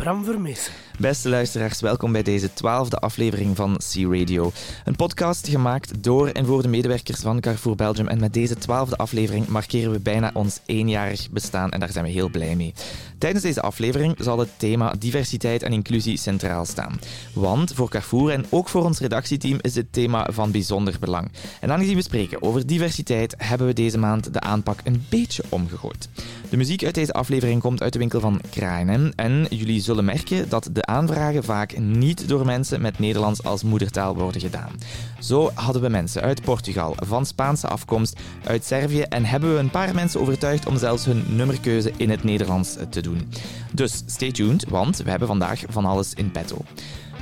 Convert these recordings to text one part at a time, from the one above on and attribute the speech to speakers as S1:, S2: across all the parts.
S1: Bram Vermessen.
S2: Beste luisteraars, welkom bij deze twaalfde aflevering van C-Radio. Een podcast gemaakt door en voor de medewerkers van Carrefour Belgium. En met deze twaalfde aflevering markeren we bijna ons eenjarig bestaan en daar zijn we heel blij mee. Tijdens deze aflevering zal het thema diversiteit en inclusie centraal staan. Want voor Carrefour en ook voor ons redactieteam is dit thema van bijzonder belang. En aangezien we spreken over diversiteit, hebben we deze maand de aanpak een beetje omgegooid. De muziek uit deze aflevering komt uit de winkel van Krainen en jullie zullen merken dat de aanvragen vaak niet door mensen met Nederlands als moedertaal worden gedaan. Zo hadden we mensen uit Portugal, van Spaanse afkomst, uit Servië en hebben we een paar mensen overtuigd om zelfs hun nummerkeuze in het Nederlands te doen. Dus stay tuned, want we hebben vandaag van alles in petto.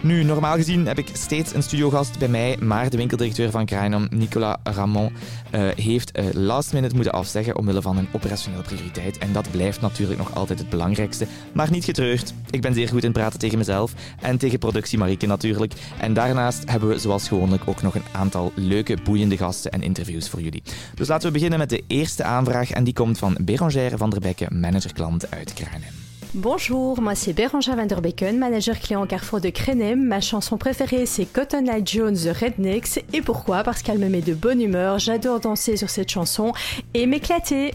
S2: Nu, normaal gezien heb ik steeds een studiogast bij mij, maar de winkeldirecteur van Krainom, Nicolas Ramon, uh, heeft uh, last minute moeten afzeggen omwille van een operationele prioriteit. En dat blijft natuurlijk nog altijd het belangrijkste. Maar niet getreurd, ik ben zeer goed in praten tegen mezelf en tegen productie Marieke natuurlijk. En daarnaast hebben we zoals gewoonlijk ook nog een aantal leuke, boeiende gasten en interviews voor jullie. Dus laten we beginnen met de eerste aanvraag en die komt van Berangère van der Bekke, manager-klant uit Krainom.
S3: Bonjour, moi c'est Bérangère Van manager client Carrefour de Crénem. Ma chanson préférée c'est Cotton Eye Jones The Rednecks. Et pourquoi? Parce qu'elle me met de bonne humeur, j'adore danser sur cette chanson et m'éclater.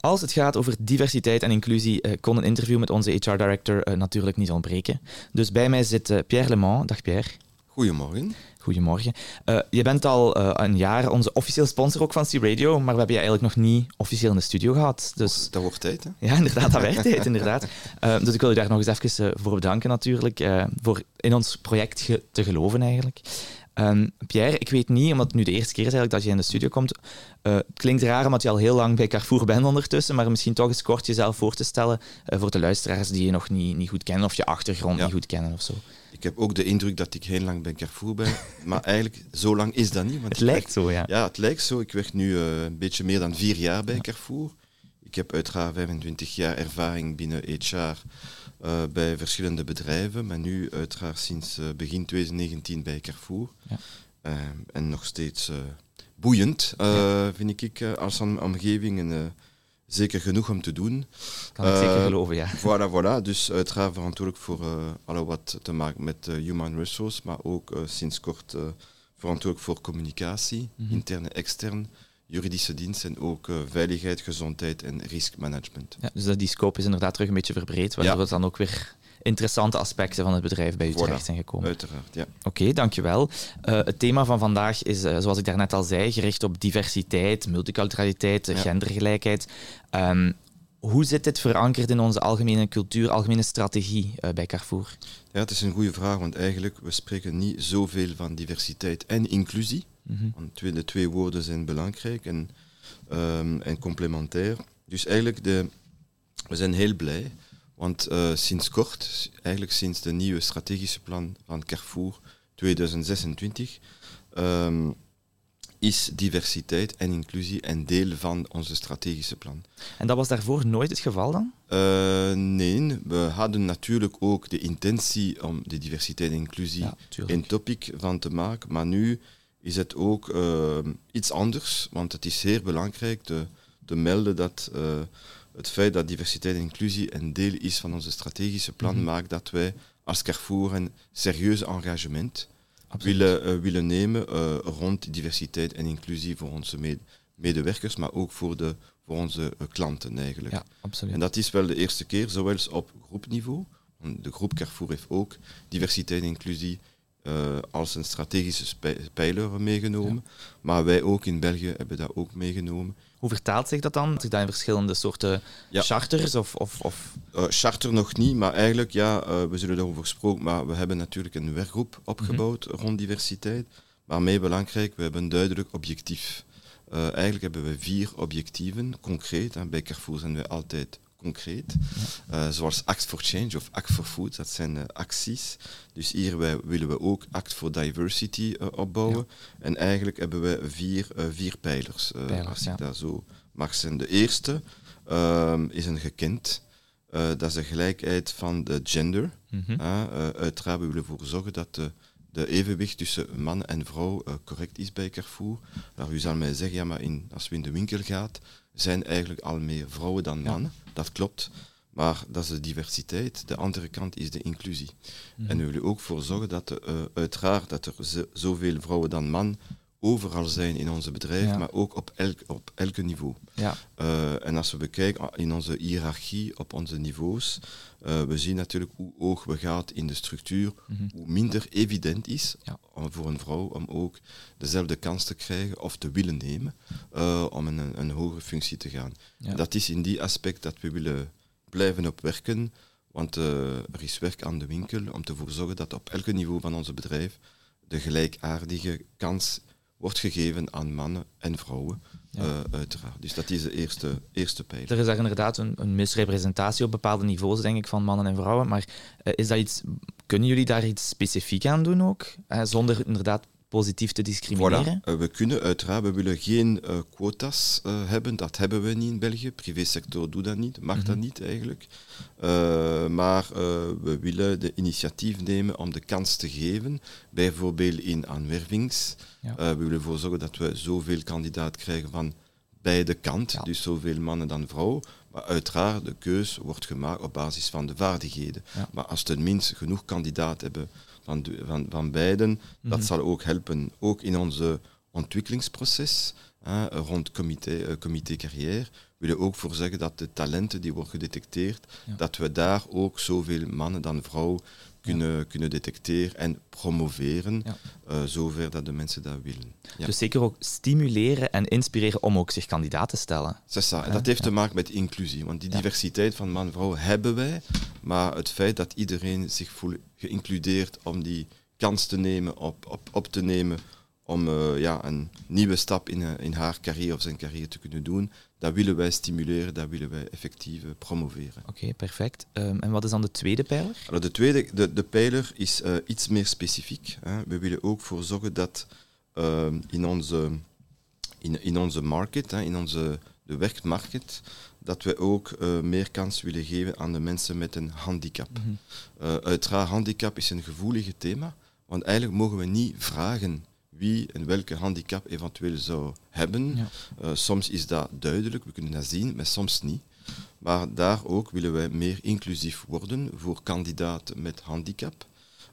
S2: Als het gaat over diversiteit en inclusie, uh, kon een interview met onze HR-director uh, natuurlijk niet ontbreken. Dus bij mij zit uh, Pierre Lemont. Dag Pierre.
S1: Goedemorgen.
S2: Goedemorgen. Je bent al een jaar onze officieel sponsor ook van C-Radio, maar we hebben je eigenlijk nog niet officieel in de studio gehad. Dus...
S1: Dat wordt tijd, hè?
S2: Ja, inderdaad, dat werd tijd, inderdaad. Dus ik wil je daar nog eens even voor bedanken natuurlijk, voor in ons project ge te geloven eigenlijk. Um, Pierre, ik weet niet, omdat het nu de eerste keer is eigenlijk dat je in de studio komt. Uh, het klinkt raar omdat je al heel lang bij Carrefour bent ondertussen, maar misschien toch eens kort jezelf voor te stellen uh, voor de luisteraars die je nog niet, niet goed kennen of je achtergrond
S1: Ja.
S2: niet goed kennen of zo.
S1: Ik heb ook de indruk dat ik heel lang bij Carrefour ben, maar eigenlijk zo lang is dat niet. Want
S2: Het lijkt
S1: werk-
S2: zo, ja.
S1: Ja, het lijkt zo. Ik werk nu eh, een beetje meer dan vier jaar bij Carrefour. Ik heb uiteraard 25 jaar ervaring binnen HR eh, bij verschillende bedrijven, maar nu uiteraard sinds eh, begin 2019 bij Carrefour.
S2: Ja.
S1: Eh, en nog steeds boeiend, vind ik, als om- omgeving. En, zeker genoeg om te doen.
S2: Kan ik zeker geloven, ja.
S1: Voilà, voilà. Dus uiteraard verantwoordelijk voor alle wat te maken met human resource, maar ook sinds kort verantwoordelijk voor communicatie,
S2: Mhm.
S1: interne, extern, juridische dienst en ook eh, veiligheid, gezondheid en riskmanagement.
S2: ja. Dus dat die scope is inderdaad terug een beetje verbreed, waardoor
S1: Ja.
S2: het dan ook weer interessante aspecten van het bedrijf bij u
S1: Voilà.
S2: terecht zijn gekomen.
S1: Uiteraard, ja.
S2: Oké, dankjewel. Eh het thema van vandaag is, eh, zoals ik daarnet al zei, gericht op diversiteit, multiculturaliteit,
S1: Ja.
S2: gendergelijkheid. Ehm, hoe zit dit verankerd in onze algemene cultuur, algemene strategie bij Carrefour?
S1: Ja, het is een goede vraag, want eigenlijk we spreken niet zoveel van diversiteit en inclusie.
S2: Mhm.
S1: Want twee, de twee woorden zijn belangrijk en, ehm, en complementair. Dus eigenlijk, de, we zijn heel blij, want eh, sinds kort, eigenlijk sinds de nieuwe strategische plan van Carrefour 2026, ehm, is diversiteit en inclusie een deel van onze strategische plan.
S2: En dat was daarvoor nooit het geval dan?
S1: Eh, nee, we hadden natuurlijk ook de intentie om de diversiteit en inclusie
S2: tuurlijk.
S1: een topic van te maken. Maar nu is het ook eh, iets anders, want het is zeer belangrijk te, te melden dat eh, het feit dat diversiteit en inclusie een deel is van onze strategische plan
S2: Mhm.
S1: maakt dat wij als Carrefour een serieus engagement
S2: Absoluut.
S1: willen, eh, willen nemen rond diversiteit en inclusie voor onze med- medewerkers, maar ook voor, de, voor onze klanten eigenlijk.
S2: Ja, absoluut.
S1: En dat is wel de eerste keer, zowel op groepniveau. want De groep Carrefour heeft ook diversiteit en inclusie eh, als een strategische pijler meegenomen. Maar wij ook in België hebben dat ook meegenomen.
S2: Hoe vertaalt zich dat dan? Zit dat in verschillende soorten
S1: Ja.
S2: charters? Of, of, of...
S1: Eh, charter nog niet, maar eigenlijk, ja, eh, we zullen daarover gesproken, maar we hebben natuurlijk een werkgroep opgebouwd rond diversiteit. Maar mee belangrijk, we hebben een duidelijk objectief. Eigenlijk hebben we vier objectieven, concreet. Bij Carrefour zijn we altijd concreet. Eh, zoals Act for Change of Act for Food, dat zijn eh, acties. Dus hier wij, willen we ook Act for Diversity eh, opbouwen. En eigenlijk hebben we vier, vier pijlers,
S2: Pijlers,
S1: als
S2: ja.
S1: ik dat zo mag zijn. De eerste ehm, is een gekend. Dat is de gelijkheid van de gender. Ja, eh, uiteraard, we willen ervoor zorgen dat de, de evenwicht tussen man en vrouw correct is bij Carrefour. Nou, u zal mij zeggen, ja, maar in, als we in de winkel gaat, zijn eigenlijk al meer vrouwen dan
S2: Ja.
S1: mannen. Dat klopt. Maar dat is de diversiteit. De andere kant is de inclusie.
S2: Mhm.
S1: En we willen ook voor zorgen dat eh, uiteraard dat er zo- zoveel vrouwen dan man overal zijn in onze bedrijf,
S2: Ja.
S1: maar ook op, elk, op elke niveau.
S2: Ja.
S1: Eh, en als we bekijken in onze hiërarchie op onze niveaus, eh, we zien natuurlijk hoe hoog we gaan in de structuur,
S2: Mhm.
S1: hoe minder evident is
S2: Ja.
S1: om voor een vrouw om ook dezelfde kans te krijgen of te willen nemen eh, om in een, een hogere functie te gaan. Dat is in die aspect dat we willen blijven op werken, want er is werk aan de winkel om te voor zorgen dat op elke niveau van onze bedrijf de gelijkaardige kans wordt gegeven aan mannen en vrouwen,
S2: Ja.
S1: eh, uiteraard. Dus dat is de eerste, eerste pijler.
S2: Er is daar inderdaad een, een misrepresentatie op bepaalde niveaus, denk ik, van mannen en vrouwen. Maar eh, is dat iets, kunnen jullie daar iets specifiek aan doen ook? Eh, zonder inderdaad positief te discrimineren?
S1: Voilà. Eh, we kunnen uiteraard, we willen geen eh, quota's eh, hebben, dat hebben we niet in België. Privésector doet dat niet, mag dat
S2: Mhm.
S1: niet eigenlijk. Maar we willen de initiatief nemen om de kans te geven, bijvoorbeeld in aanwervings.
S2: Ja.
S1: We willen ervoor zorgen dat we zoveel kandidaat krijgen van beide kanten,
S2: Ja.
S1: dus zoveel mannen dan vrouwen. Maar uiteraard, de keus wordt gemaakt op basis van de vaardigheden.
S2: Ja.
S1: Maar als tenminste genoeg kandidaat hebben van, van, van beiden, dat
S2: Mhm.
S1: zal ook helpen, ook in onze ontwikkelingsproces hè, rond comité, eh, comité carrière. We willen ook voor zeggen dat de talenten die worden gedetecteerd,
S2: Ja.
S1: dat we daar ook zoveel mannen dan vrouwen kunnen, kunnen detecteren en promoveren, eh, zover dat de mensen dat willen.
S2: Dus zeker ook stimuleren en inspireren om ook zich kandidaat te stellen.
S1: En dat heeft te maken met inclusie. Want die diversiteit van man en vrouw hebben wij. Maar het feit dat iedereen zich voelt geïncludeerd om die kans te nemen, op, op, op te nemen, om eh, ja, een nieuwe stap in, eh, in haar carrière of zijn carrière te kunnen doen, dat willen wij stimuleren, dat willen wij effectief eh, promoveren.
S2: Oké, perfect. Ehm, en wat is dan de tweede pijler?
S1: Alors, de tweede, de, de pijler is eh, iets meer specifiek. Hè. We willen ook voor zorgen dat ehm, in, onze, in, in onze market, hè, in onze de werkmarkt, dat we ook eh, meer kans willen geven aan de mensen met een handicap. Eh, uiteraard, handicap is een gevoelig thema, want eigenlijk mogen we niet vragen wie en welke handicap eventueel zou hebben.
S2: Ja.
S1: Eh, soms is dat duidelijk, we kunnen dat zien, maar soms niet. Maar daar ook willen wij meer inclusief worden voor kandidaten met handicap.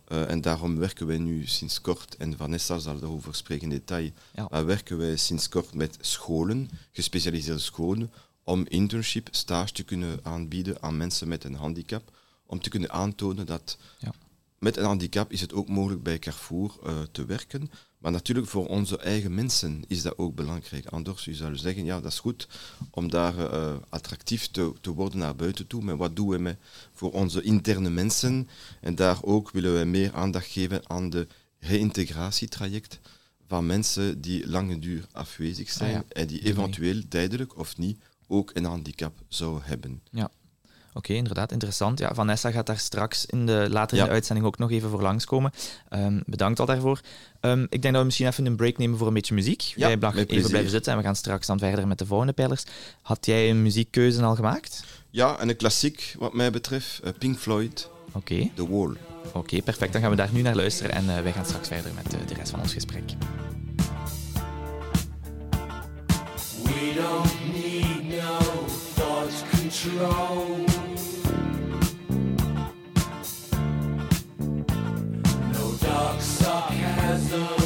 S1: Eh, en daarom werken wij nu sinds kort, en Vanessa zal daarover spreken in detail,
S2: Ja.
S1: maar werken wij sinds kort met scholen, gespecialiseerde scholen, om internship, stage te kunnen aanbieden aan mensen met een handicap, om te kunnen aantonen dat
S2: Ja.
S1: Met een handicap is het ook mogelijk bij Carrefour eh, te werken. Maar natuurlijk voor onze eigen mensen is dat ook belangrijk. Anders, u zou zeggen, ja, dat is goed om daar eh, attractief te, te worden naar buiten toe. Maar wat doen we met, voor onze interne mensen? En daar ook willen wij meer aandacht geven aan de reïntegratietraject van mensen die lange duur afwezig zijn
S2: Ah ja,
S1: en die
S2: die
S1: eventueel tijdelijk of niet ook een handicap zou hebben.
S2: Ja. Oké, inderdaad, interessant. Ja, Vanessa gaat daar straks in de, later in
S1: Ja.
S2: de uitzending ook nog even voor langskomen. Ehm bedankt al daarvoor. Ehm, ik denk dat we misschien even een break nemen voor een beetje muziek.
S1: Ja,
S2: Jij mag
S1: met
S2: even
S1: plezier.
S2: blijven zitten en we gaan straks dan verder met de volgende pijlers. Had jij een muziekkeuze al gemaakt?
S1: Ja, en een klassiek wat mij betreft, eh, Pink Floyd,
S2: Oké,
S1: The Wall.
S2: oké, perfect. Dan gaan we daar nu naar luisteren en eh, wij gaan straks verder met eh, de rest van ons gesprek.
S4: We don't need no thought control.
S5: coração.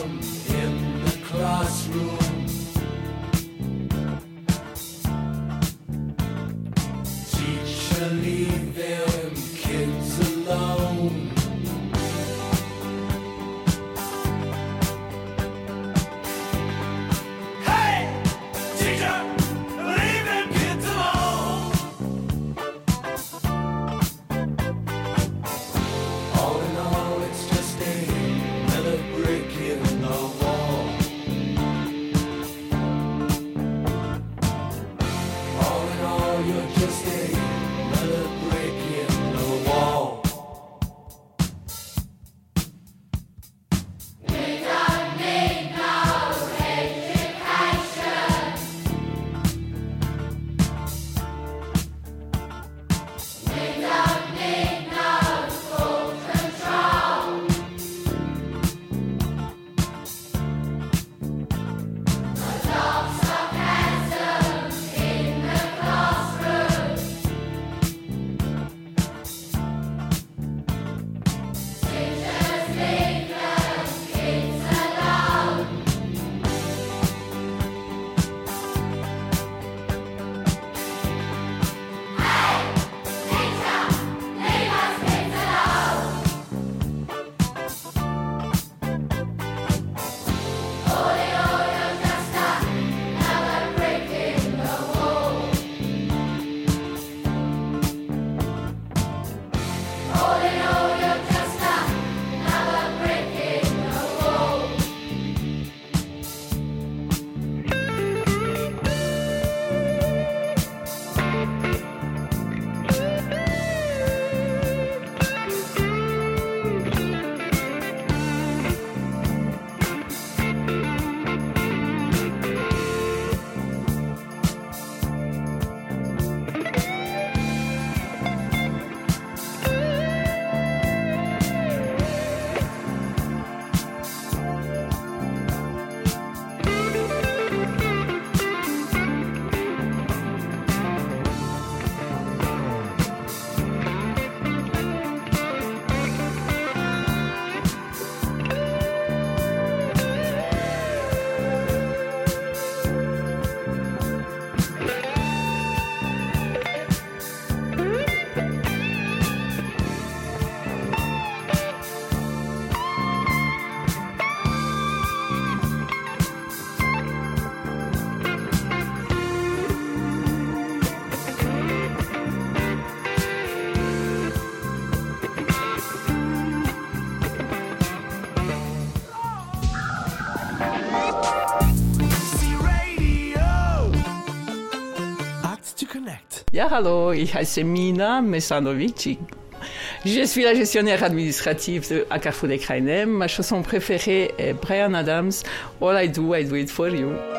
S5: bien, Mesanovic. Je suis la gestionnaire administrative de, à Carrefour des Ma chanson préférée est Brian Adams, All I Do, I Do It For You.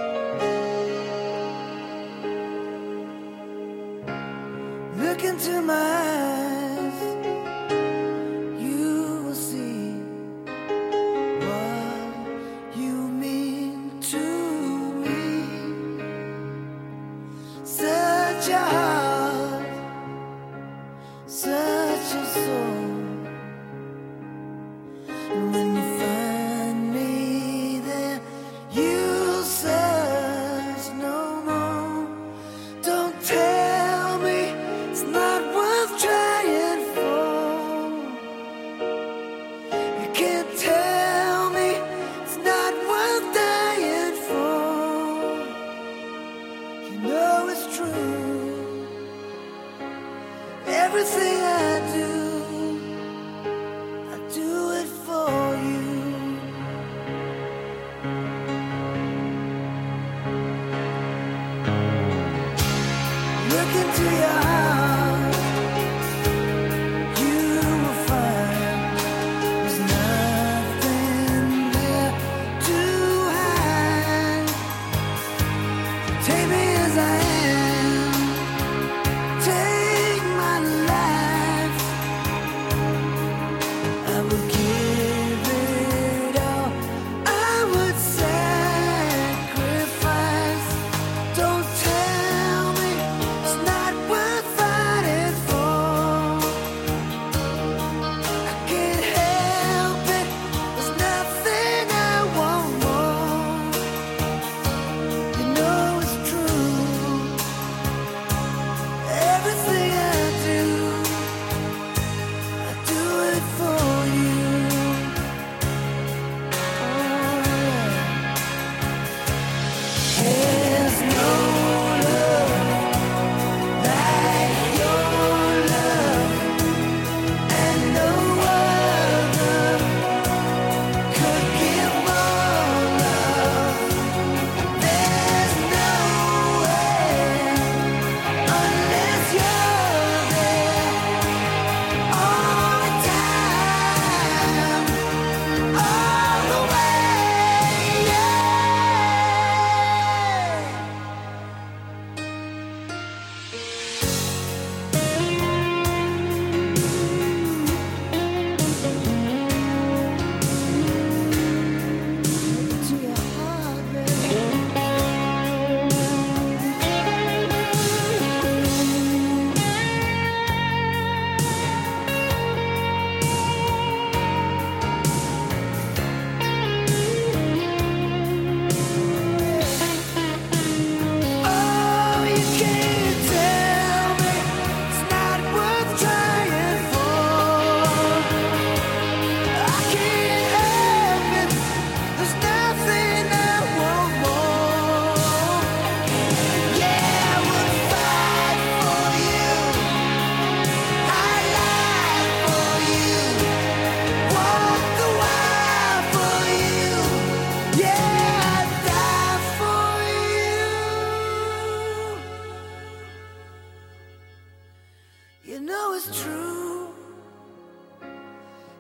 S4: You know it's true.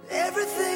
S4: Everything.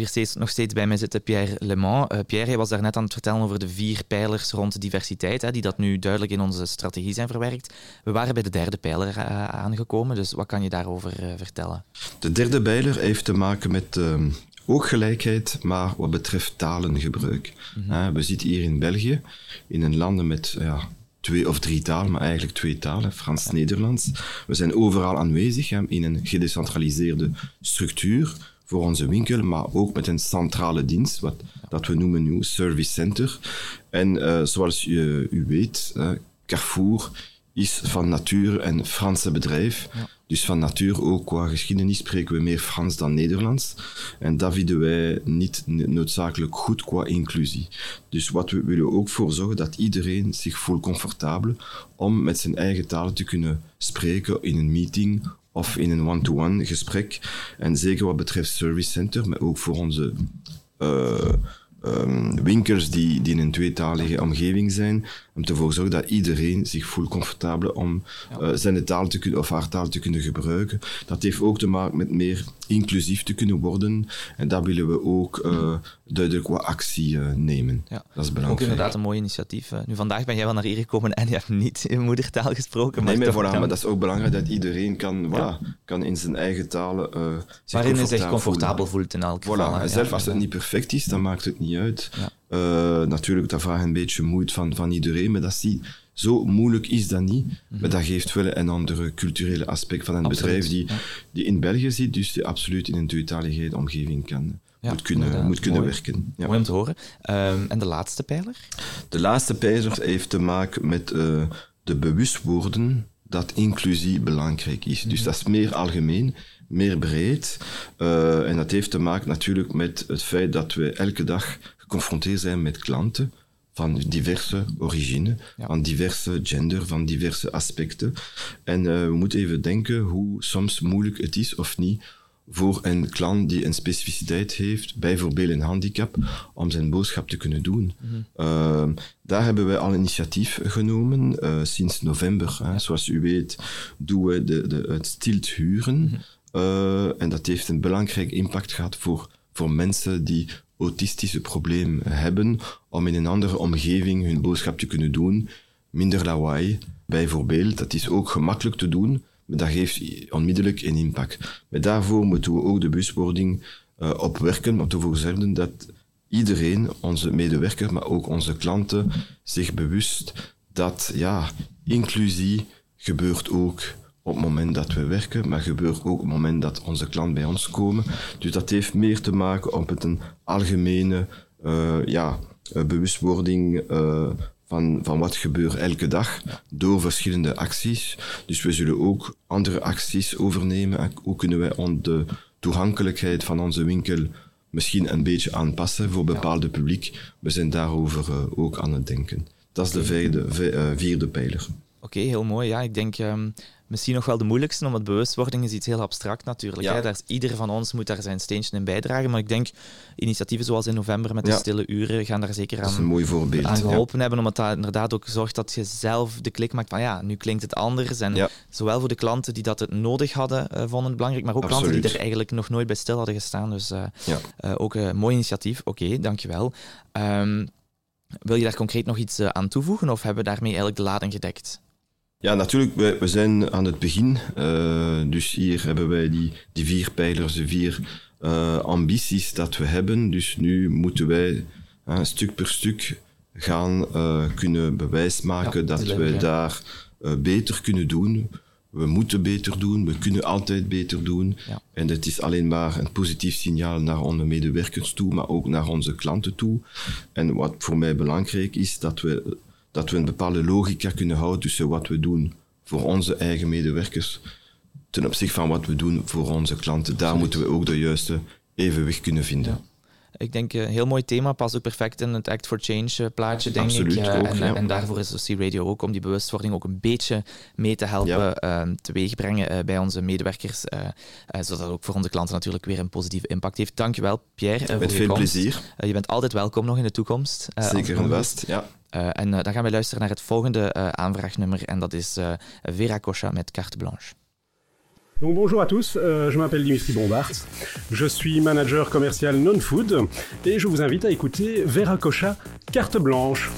S2: Hier steeds, nog steeds bij mij zitten Pierre Le Mans. Eh, Pierre, jij was daarnet aan het vertellen over de vier pijlers rond diversiteit, hè, die dat nu duidelijk in onze strategie zijn verwerkt. We waren bij de derde pijler eh, aangekomen, dus wat kan je daarover eh, vertellen?
S1: De derde pijler heeft te maken met ehm, ook gelijkheid, maar wat betreft talengebruik. Hè, we zitten hier in België, in een land met ja, twee of drie talen, maar eigenlijk twee talen, Frans-Nederlands. We zijn overal aanwezig hè, in een gedecentraliseerde structuur voor onze winkel, maar ook met een centrale dienst, wat dat we noemen nu Service Center. En eh, zoals u, u weet, eh, Carrefour is van nature een Franse bedrijf. Dus van nature ook qua geschiedenis spreken we meer Frans dan Nederlands. En dat vinden wij niet noodzakelijk goed qua inclusie. Dus wat we willen ook voor zorgen dat iedereen zich voelt comfortabel om met zijn eigen taal te kunnen spreken in een meeting of in een one-to-one gesprek. En zeker wat betreft Service Center, maar ook voor onze ehm, winkels die, die in een tweetalige omgeving zijn, om ervoor zorgen dat iedereen zich voelt comfortabel om eh, zijn taal te kunnen, of haar taal te kunnen gebruiken. Dat heeft ook te maken met meer inclusief te kunnen worden. En daar willen we ook eh, duidelijk wat actie eh, nemen.
S2: Ja.
S1: Dat is
S2: Ook
S1: belangrijk.
S2: inderdaad een mooi initiatief. Nu, vandaag ben jij wel naar hier gekomen en je hebt niet in moedertaal gesproken.
S1: Nee, maar,
S2: toch
S1: voilà,
S2: dan-
S1: maar dat is ook belangrijk dat iedereen kan, voilà, kan in zijn eigen talen eh zich
S2: waarin hij zich
S1: comfortabel
S2: voelt in elk geval.
S1: Voilà, zelfs als het niet perfect is, dan maakt het niet uit. Eh, natuurlijk, dat vraagt een beetje moeite van, van iedereen, maar dat zie, zo moeilijk is dat niet. Maar dat geeft wel een andere culturele aspect van een
S2: Mhm. Absoluut,
S1: bedrijf die,
S2: ja.
S1: die in België zit, dus die absoluut in een tweetalige omgeving kan,
S2: Ja,
S1: moet kunnen,
S2: inderdaad.
S1: moet kunnen
S2: Mooi.
S1: werken. Ja.
S2: Mooi om te horen. Ehm, en de laatste pijler?
S1: De laatste pijler heeft te maken met eh, de bewustwording dat inclusie belangrijk is. Dus dat is meer algemeen, meer breed. Eh, en dat heeft te maken natuurlijk met het feit dat we elke dag geconfronteerd zijn met klanten van diverse origine,
S2: Ja.
S1: van diverse gender, van diverse aspecten. En eh, we moeten even denken hoe soms moeilijk het is of niet voor een klant die een specificiteit heeft, bijvoorbeeld een handicap, om zijn boodschap te kunnen doen. Eh, daar hebben wij al initiatief genomen. eh, sinds november, hè, zoals u weet, doen we de, de, het stilt huren. Eh, en dat heeft een belangrijk impact gehad voor, voor mensen die autistische problemen hebben, om in een andere omgeving hun boodschap te kunnen doen. Minder lawaai, bijvoorbeeld. Dat is ook gemakkelijk te doen, maar dat geeft onmiddellijk een impact. Maar daarvoor moeten we ook de bewustwording eh, opwerken, om ervoor te zorgen dat iedereen, onze medewerkers, maar ook onze klanten, zich bewust dat ja, inclusie gebeurt ook op het moment dat we werken, maar gebeurt ook op het moment dat onze klanten bij ons komen. Dus dat heeft meer te maken op het een algemene eh, ja, eh, bewustwording eh, van, van wat gebeurt elke dag door verschillende acties. Dus we zullen ook andere acties overnemen. En Hoe kunnen wij de toegankelijkheid van onze winkel misschien een beetje aanpassen voor bepaalde publiek? We zijn daarover ook aan het denken. Dat is de vierde, vi- vierde pijler.
S2: Oké, heel mooi. Ja, ik denk ehm, misschien nog wel de moeilijkste, omdat bewustwording is iets heel abstract natuurlijk.
S1: Ja.
S2: Hè? Daar is, ieder van ons moet daar zijn steentje in bijdragen. Maar ik denk, initiatieven zoals in november met de
S1: Ja.
S2: stille uren gaan daar zeker aan,
S1: mooi voorbeeld.
S2: aan
S1: ja.
S2: geholpen hebben. Omdat dat inderdaad ook zorgt dat je zelf de klik maakt van ja, nu klinkt het anders. En zowel voor de klanten die dat het nodig hadden, eh, vonden het belangrijk, maar ook klanten die er eigenlijk nog nooit bij stil hadden gestaan. Dus eh, eh, ook een mooi initiatief. Oké, dankjewel. Ehm wil je daar concreet nog iets aan toevoegen of hebben we daarmee eigenlijk de lading gedekt?
S1: Ja, natuurlijk, we, we zijn aan het begin. Eh, dus hier hebben wij die, die vier pijlers, de vier eh, ambities dat we hebben. Dus nu moeten wij eh, stuk per stuk gaan kunnen bewijs maken
S2: Ja,
S1: dat we
S2: ja.
S1: daar beter kunnen doen. We moeten beter doen, we kunnen altijd beter doen.
S2: Ja.
S1: En het is alleen maar een positief signaal naar onze medewerkers toe, maar ook naar onze klanten toe. En wat voor mij belangrijk is, dat we, dat we een bepaalde logica kunnen houden tussen wat we doen voor onze eigen medewerkers ten opzichte van wat we doen voor onze klanten. Daar moeten we ook de juiste evenwicht kunnen vinden.
S2: Ja. Ik denk een heel mooi thema, past ook perfect in het Act for Change eh, plaatje, denk
S1: Absoluut
S2: ik. Eh,
S1: ook,
S2: en,
S1: ja.
S2: en daarvoor is OC Radio ook om die bewustwording ook een beetje mee te helpen
S1: Ja.
S2: eh, teweeg brengen eh, bij onze medewerkers, eh, eh, zodat dat ook voor onze klanten natuurlijk weer een positieve impact heeft. Dankjewel, Pierre. eh,
S1: Met veel plezier.
S2: Eh, je bent altijd welkom nog in de toekomst. eh,
S1: Zeker en vast. Ja.
S2: Eh, en eh, dan gaan we luisteren naar het volgende eh, aanvraagnummer en dat is Vera Cocha met Carte Blanche.
S6: Donc bonjour à tous, euh, je m'appelle Dimitri Bombart, je suis manager commercial non-food et je vous invite à écouter Vera Cocha, carte blanche.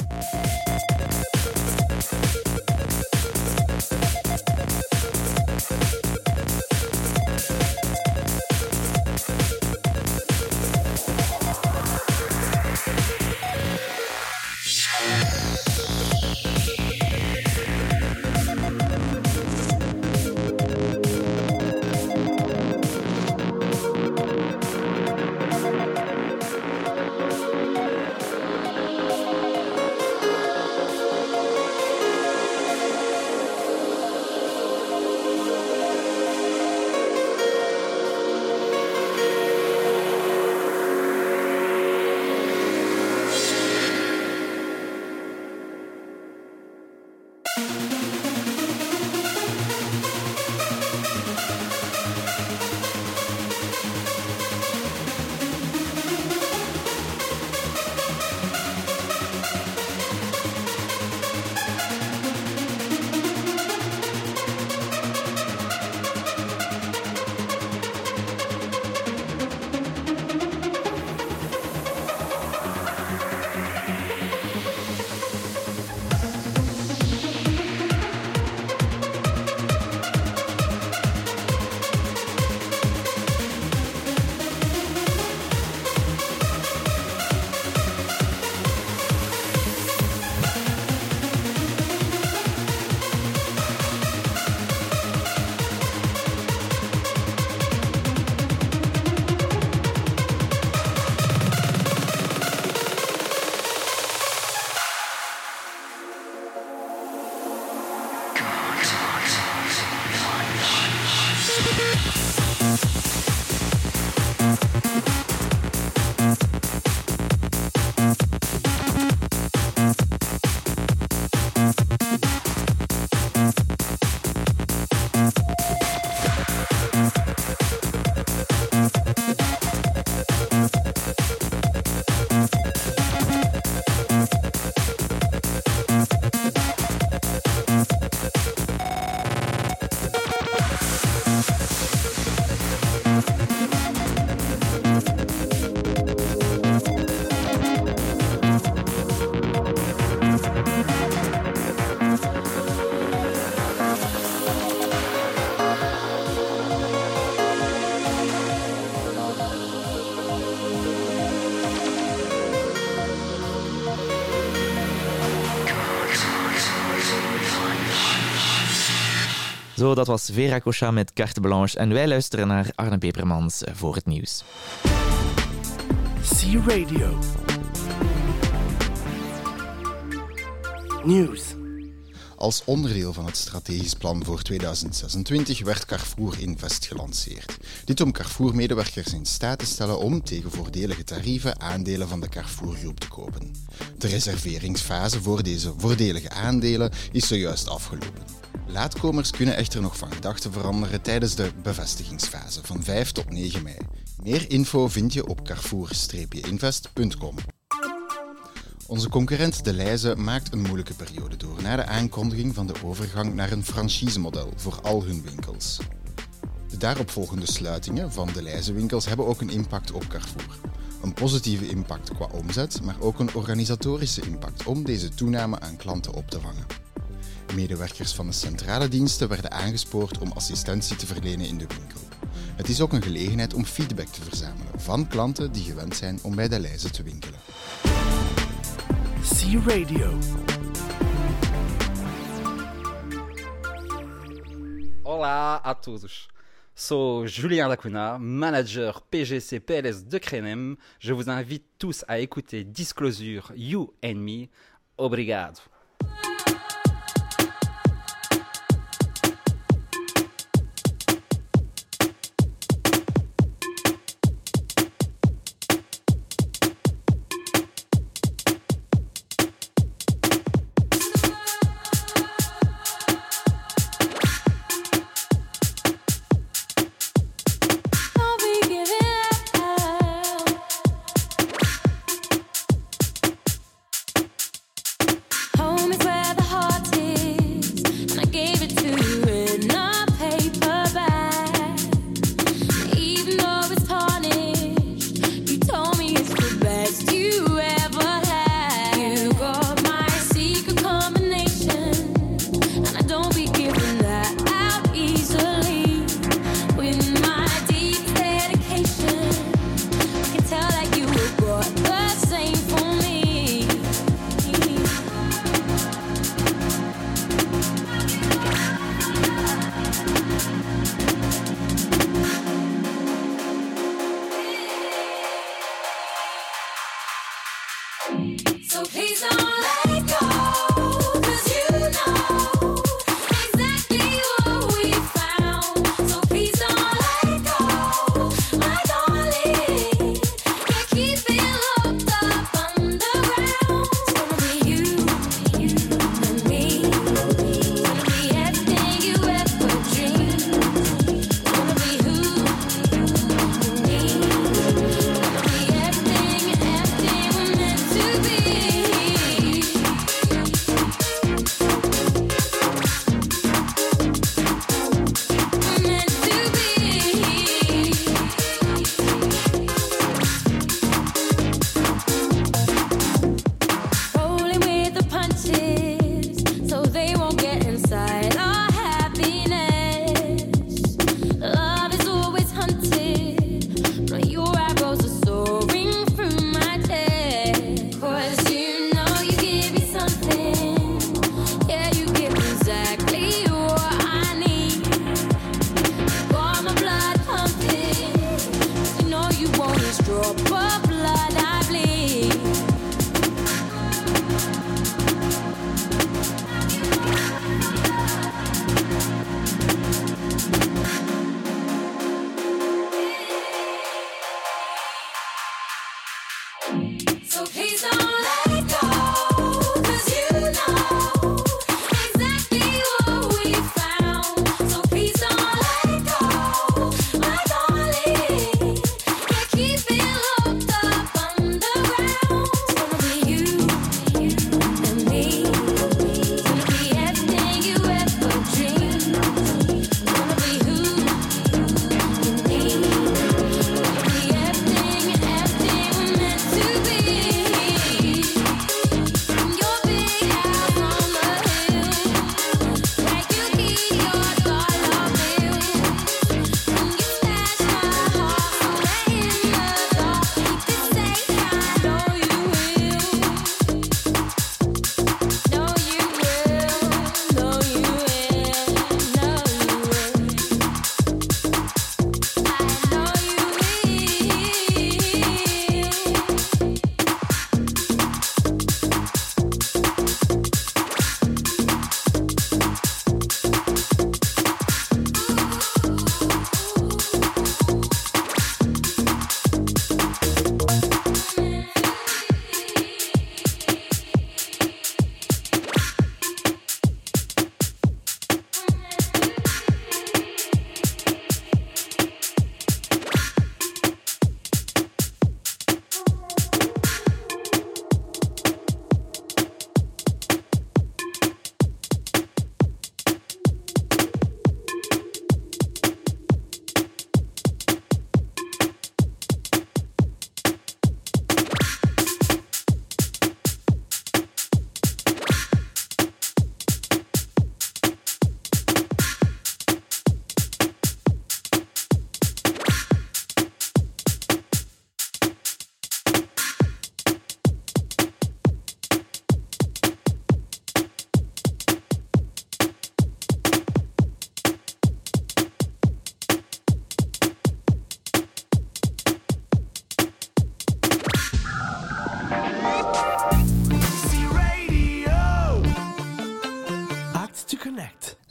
S2: Zo, dat was Vera Cocha met Carte Blanche en wij luisteren naar Arne Pepermans voor het nieuws.
S7: C Radio. News.
S8: Als onderdeel van het strategisch plan voor 2026 werd Carrefour Invest gelanceerd. Dit om Carrefour-medewerkers in staat te stellen om tegen voordelige tarieven aandelen van de Carrefour Groep te kopen. De reserveringsfase voor deze voordelige aandelen is zojuist afgelopen. Laatkomers kunnen echter nog van gedachten veranderen tijdens de bevestigingsfase van 5 tot 9 mei. Meer info vind je op carrefour-invest.com. Onze concurrent De Leize maakt een moeilijke periode door na de aankondiging van de overgang naar een franchise-model voor al hun winkels. De daaropvolgende sluitingen van De Leize winkels hebben ook een impact op Carrefour. Een positieve impact qua omzet, maar ook een organisatorische impact om deze toename aan klanten op te vangen. Medewerkers van de centrale diensten werden aangespoord om assistentie te verlenen in de winkel. Het is ook een gelegenheid om feedback te verzamelen van klanten die gewend zijn om bij de lijzen te winkelen.
S7: C Radio.
S9: Olá a todos. Sou Julien Lacuna, manager PGC PLS de Crenem. Je vous invite tous à écouter Disclosure You and Me. Obrigado.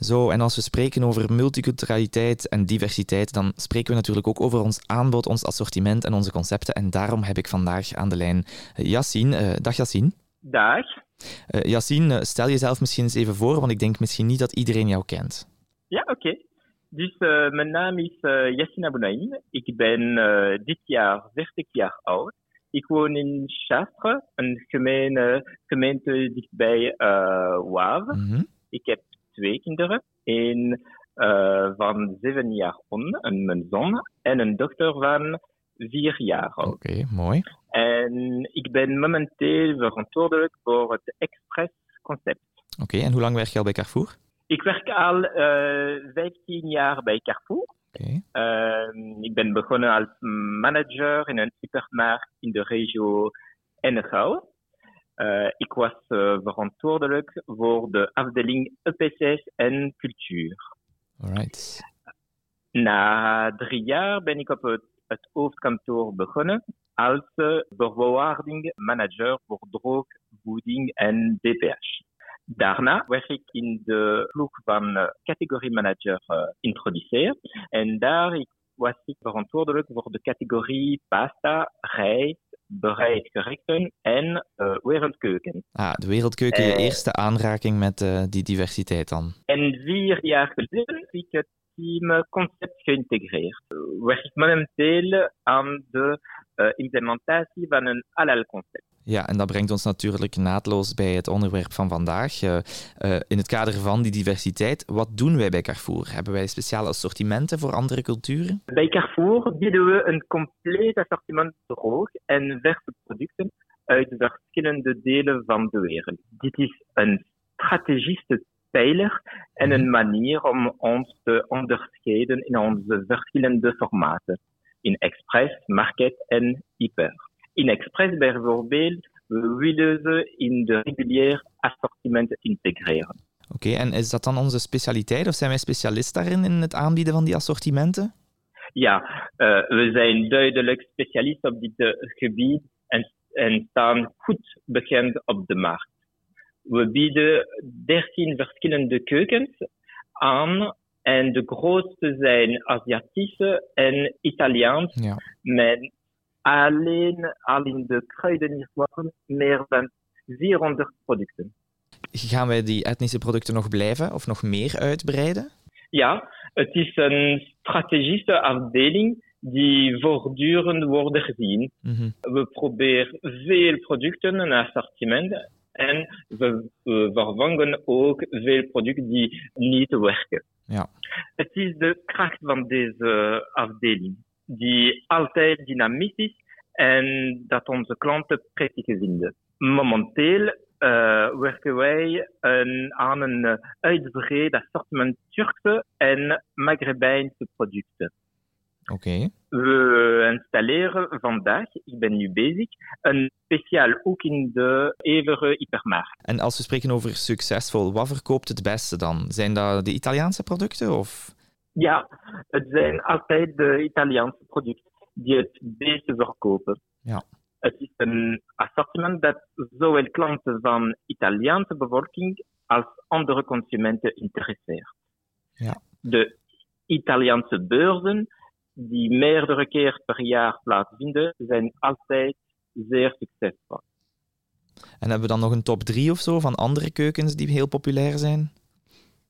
S2: Zo, en als we spreken over multiculturaliteit en diversiteit, dan spreken we natuurlijk ook over ons aanbod, ons assortiment en onze concepten. En daarom heb ik vandaag aan de lijn eh, Yassine. Eh, dag Yassine.
S10: Dag.
S2: Eh, Yassine, stel jezelf misschien eens even voor, want ik denk misschien niet dat iedereen jou kent.
S10: Ja, oké. Dus mijn naam is uh, Yassine Abounaïm. Ik ben dit jaar 30 jaar oud. Ik woon in Chastre, een gemeente, gemeente dichtbij uh, Wavre.
S2: Mhm.
S10: Ik heb twee kinderen. Een uh, van zeven jaar on, en mijn zoon, en een dochter van vier jaar oud.
S2: Oké, mooi.
S10: En ik ben momenteel verantwoordelijk voor het Express concept.
S2: Oké, en hoe lang werk je al bij Carrefour?
S10: Ik werk al uh, 15 jaar bij Carrefour.
S2: Oké.
S10: Uh, ik ben begonnen als manager in een supermarkt in de regio Henegouwen. Ik was uh, verantwoordelijk voor de afdeling EPCS en cultuur.
S2: Alright.
S10: Na drie jaar ben ik op het, het hoofdkantoor begonnen als bewaarding manager voor droog, voeding en DPH. Daarna werd ik in de ploeg van uh, categorie manager uh. En daar was ik verantwoordelijk voor de categorie pasta, rijst, bereid gerechten en uh, wereldkeuken.
S2: Ah, de wereldkeuken, je eerste aanraking met uh, die diversiteit dan.
S10: En vier jaar geleden heb ik het teamconcept geïntegreerd. Ik momenteel aan de implementatie van een halal concept.
S2: Ja, en dat brengt ons natuurlijk naadloos bij het onderwerp van vandaag. Uh, uh, in het kader van die diversiteit, wat doen wij bij Carrefour? Hebben wij speciale assortimenten voor andere culturen?
S10: Bij Carrefour bieden we een compleet assortiment droog en verse producten uit verschillende delen van de wereld. Dit is een strategische pijler en een manier om ons te onderscheiden in onze verschillende formaten. In Express, Market en Hyper. In Express bijvoorbeeld, we willen ze in de regulier assortiment integreren.
S2: Oké, okay, en is dat dan onze specialiteit of zijn wij specialist daarin in het aanbieden van die assortimenten?
S10: Ja, eh, we zijn duidelijk specialist op dit eh, gebied en, en staan goed bekend op de markt. We bieden 13 verschillende keukens aan en de grootste zijn Aziatische en Italiaans
S2: Ja.
S10: met alleen al in de kruidenierswaren meer dan 400 producten.
S2: Gaan wij die etnische producten nog blijven of nog meer uitbreiden?
S10: Ja, het is een strategische afdeling die voortdurend wordt gezien.
S2: Mhm.
S10: We proberen veel producten en assortiment en we, we vervangen ook veel producten die niet werken.
S2: Ja.
S10: Het is de kracht van deze afdeling, die altijd dynamisch is en dat onze klanten prettig vinden. Momenteel eh, werken wij een- aan een eh, uitbreid assortiment Turkse en Maghrebijnse producten.
S2: Oké.
S10: We installeren vandaag, ik ben nu bezig, een speciaal ook in de Evere hypermarkt.
S2: En als we spreken over succesvol, wat verkoopt het beste dan? Zijn dat de Italiaanse producten of...
S10: Ja, het zijn altijd de Italiaanse producten die het beste verkopen.
S2: Ja.
S10: Het is een assortiment dat zowel klanten van Italiaanse bevolking als andere consumenten interesseert.
S2: Ja.
S10: De Italiaanse beurzen, die meerdere keer per jaar plaatsvinden, zijn altijd zeer succesvol.
S2: En hebben we dan nog een top 3 of zo van andere keukens die heel populair zijn?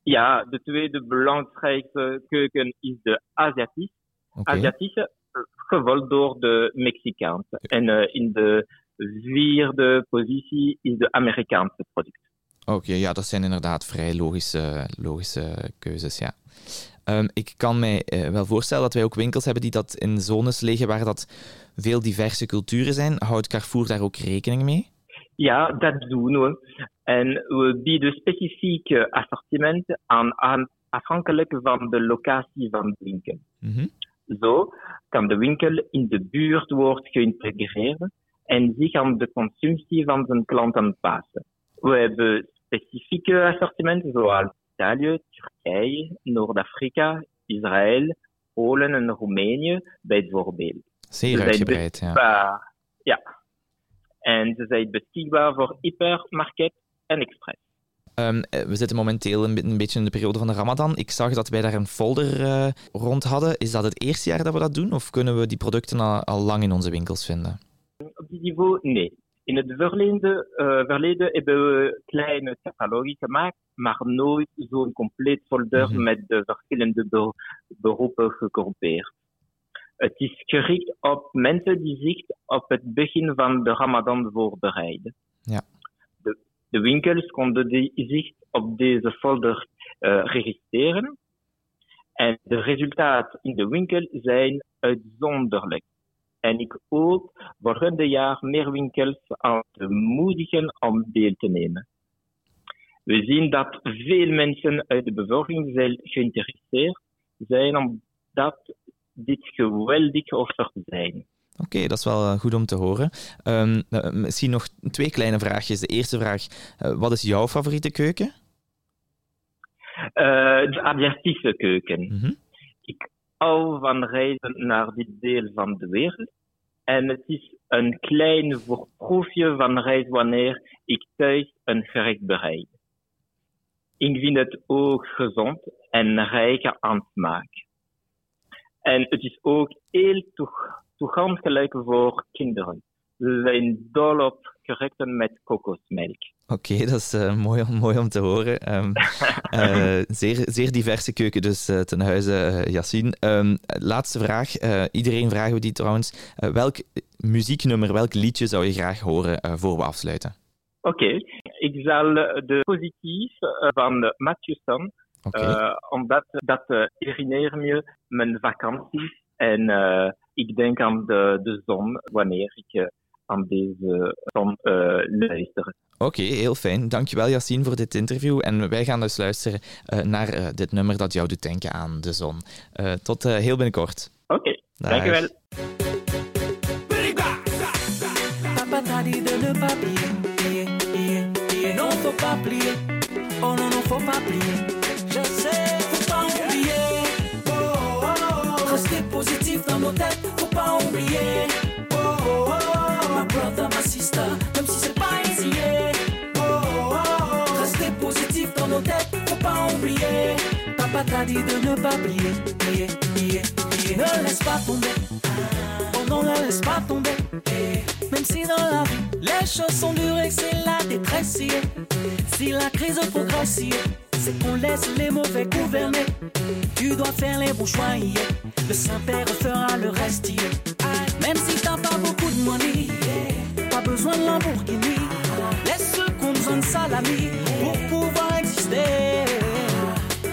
S10: Ja, de tweede belangrijkste keuken is de Aziatische.
S2: Oké.
S10: Aziatische, gevolgd door de Mexicaanse. En eh, in de vierde positie is de Amerikaanse product.
S2: Oké, ja, dat zijn inderdaad vrij logische, logische keuzes, ja. Ehm, ik kan mij eh, wel voorstellen dat wij ook winkels hebben die dat in zones liggen waar dat veel diverse culturen zijn. Houdt Carrefour daar ook rekening mee?
S10: Ja, dat doen we. En we bieden specifieke assortimenten aan, aan afhankelijk van de locatie van de winkel.
S2: Mhm.
S10: Zo kan de winkel in de buurt worden geïntegreerd en zich aan de consumptie van zijn klant aanpassen. We hebben specifieke assortimenten zoals Italië, Turkije, Noord-Afrika, Israël, Polen en Roemenië bijvoorbeeld.
S2: Zeer
S10: Ze zijn
S2: uitgebreid, ja.
S10: En ze zijn beschikbaar voor hypermarket en express.
S2: Ehm, eh, we zitten momenteel een, beetje in de periode van de Ramadan. Ik zag dat wij daar een folder eh, rond hadden. Is dat het eerste jaar dat we dat doen? Of kunnen we die producten al, al lang in onze winkels vinden?
S10: Op dit niveau, nee. In het verleden, eh, verleden hebben we kleine catalogie gemaakt, maar nooit zo'n compleet folder
S2: Mhm.
S10: met de verschillende be- beroepen gegroepeerd. Het is gericht op mensen die zich op het begin van de Ramadan voorbereiden.
S2: Ja.
S10: De, de winkels konden die zich op deze folder eh, registreren. En de resultaten in de winkel zijn uitzonderlijk. En ik hoop volgende jaar meer winkels aan te moedigen om deel te nemen. We zien dat veel mensen uit de bevolking zijn geïnteresseerd zijn omdat dit geweldig offers zijn.
S2: Oké, dat is wel eh, goed om te horen. Ehm, eh, misschien nog twee kleine vraagjes. De eerste vraag, eh, wat is jouw favoriete keuken?
S10: Eh, de Aziatische keuken.
S2: Mhm.
S10: Ik hou van reizen naar dit deel van de wereld. En het is een klein voorproefje van reis wanneer ik thuis een gerecht bereid. Ik vind het ook gezond en rijk aan smaak. En het is ook heel toeg- toegankelijk voor kinderen. Ze zijn dol op gerechten met kokosmelk.
S2: Oké, dat is eh, mooi, om- mooi om te horen. Ehm, eh, zeer, zeer diverse keuken dus eh, ten huize, Yassine. Ehm, laatste vraag. Iedereen vragen we die trouwens. Welk muzieknummer, welk liedje zou je graag horen voor we afsluiten?
S10: Oké, ik zal de positief van Matthewson,
S2: Oké.
S10: Eh, omdat dat eh, herinnert me mijn vakantie en eh, ik denk aan de, de zon wanneer ik eh, aan deze zon eh, luister.
S2: Oké, heel fijn. Dankjewel Yassine voor dit interview. En wij gaan dus luisteren eh, naar eh, dit nummer dat jou doet denken aan de zon. Eh, tot eh, heel binnenkort.
S10: Oké,
S2: Dag.
S10: dankjewel.
S4: Papa nos têtes, faut pas oublier. Oh, oh, oh, my brother, my sister, même si c'est pas easy. Oh, oh, oh, restez positif dans nos têtes, faut pas oublier. Papa t'a dit de ne pas plier, plier, plier. Ne laisse pas tomber, oh non, ne laisse pas tomber. Même si dans la vie, les choses sont dures et c'est la détresse. Si la crise progresse, c'est qu'on laisse les mauvais gouverner. Tu dois faire les bons choix, yeah. le Saint-Père fera le reste. Même si t'as pas beaucoup de money, pas besoin de Lamborghini. Laisse ceux qui ont besoin de salami pour pouvoir exister.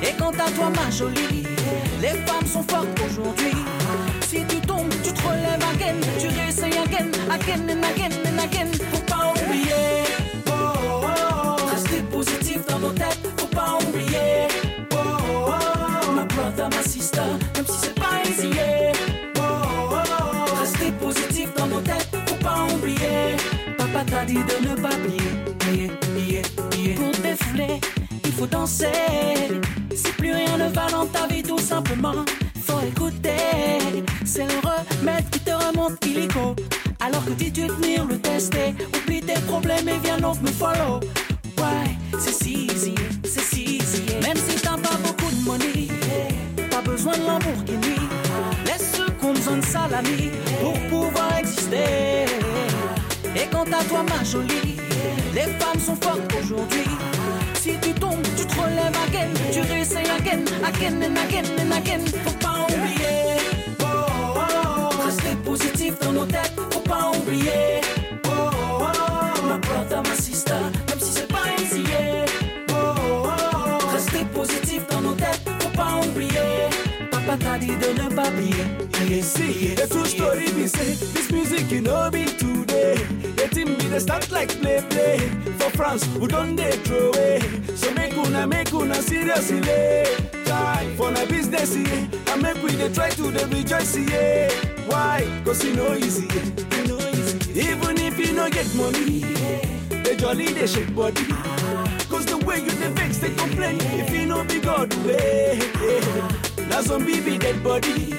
S4: Et quant à toi, ma jolie, les femmes sont fortes aujourd'hui. Si tu tombes, tu te relèves again, tu réessayes again, again and again and again. Faut pas oublier. Positif dans nos têtes, faut pas oublier. Oh, oh, oh. My brother, my sister, même si c'est pas easy. yeah. Oh, oh, oh. Rester positif dans nos têtes, faut pas oublier. Papa t'a dit de ne pas plier, plier, plier, plier. Pour défouler, il faut danser. Si plus rien ne va dans ta vie, tout simplement, faut écouter. C'est le remède qui te remonte illico. Alors que dis-tu tenir le tester, oublie tes problèmes et viens donc me follow. Ouais, besoin de Lamborghini. Laisse ceux qui ont besoin de salami pour pouvoir exister. Et quant à toi, ma jolie, les femmes sont fortes aujourd'hui. Si tu tombes, tu te relèves again, tu réessayes again, again and again and again. Faut pas oublier. Oh, oh, oh. Rester positif dans nos têtes, faut pas oublier. Papa t'a dit de ne pas plier. plier, plier,
S11: The true story be say this music you know be today. The team be the start like play play for France we don't they throw away. So make una make una seriously try for my business yeah. and make we dey try to dey rejoice yeah. Why? Cause you know easy, yeah. you know easy. Even if you no get money, the jolly they shake body. Ah. Cause the way you dey vex they complain if you no be God way. Now some baby dead body.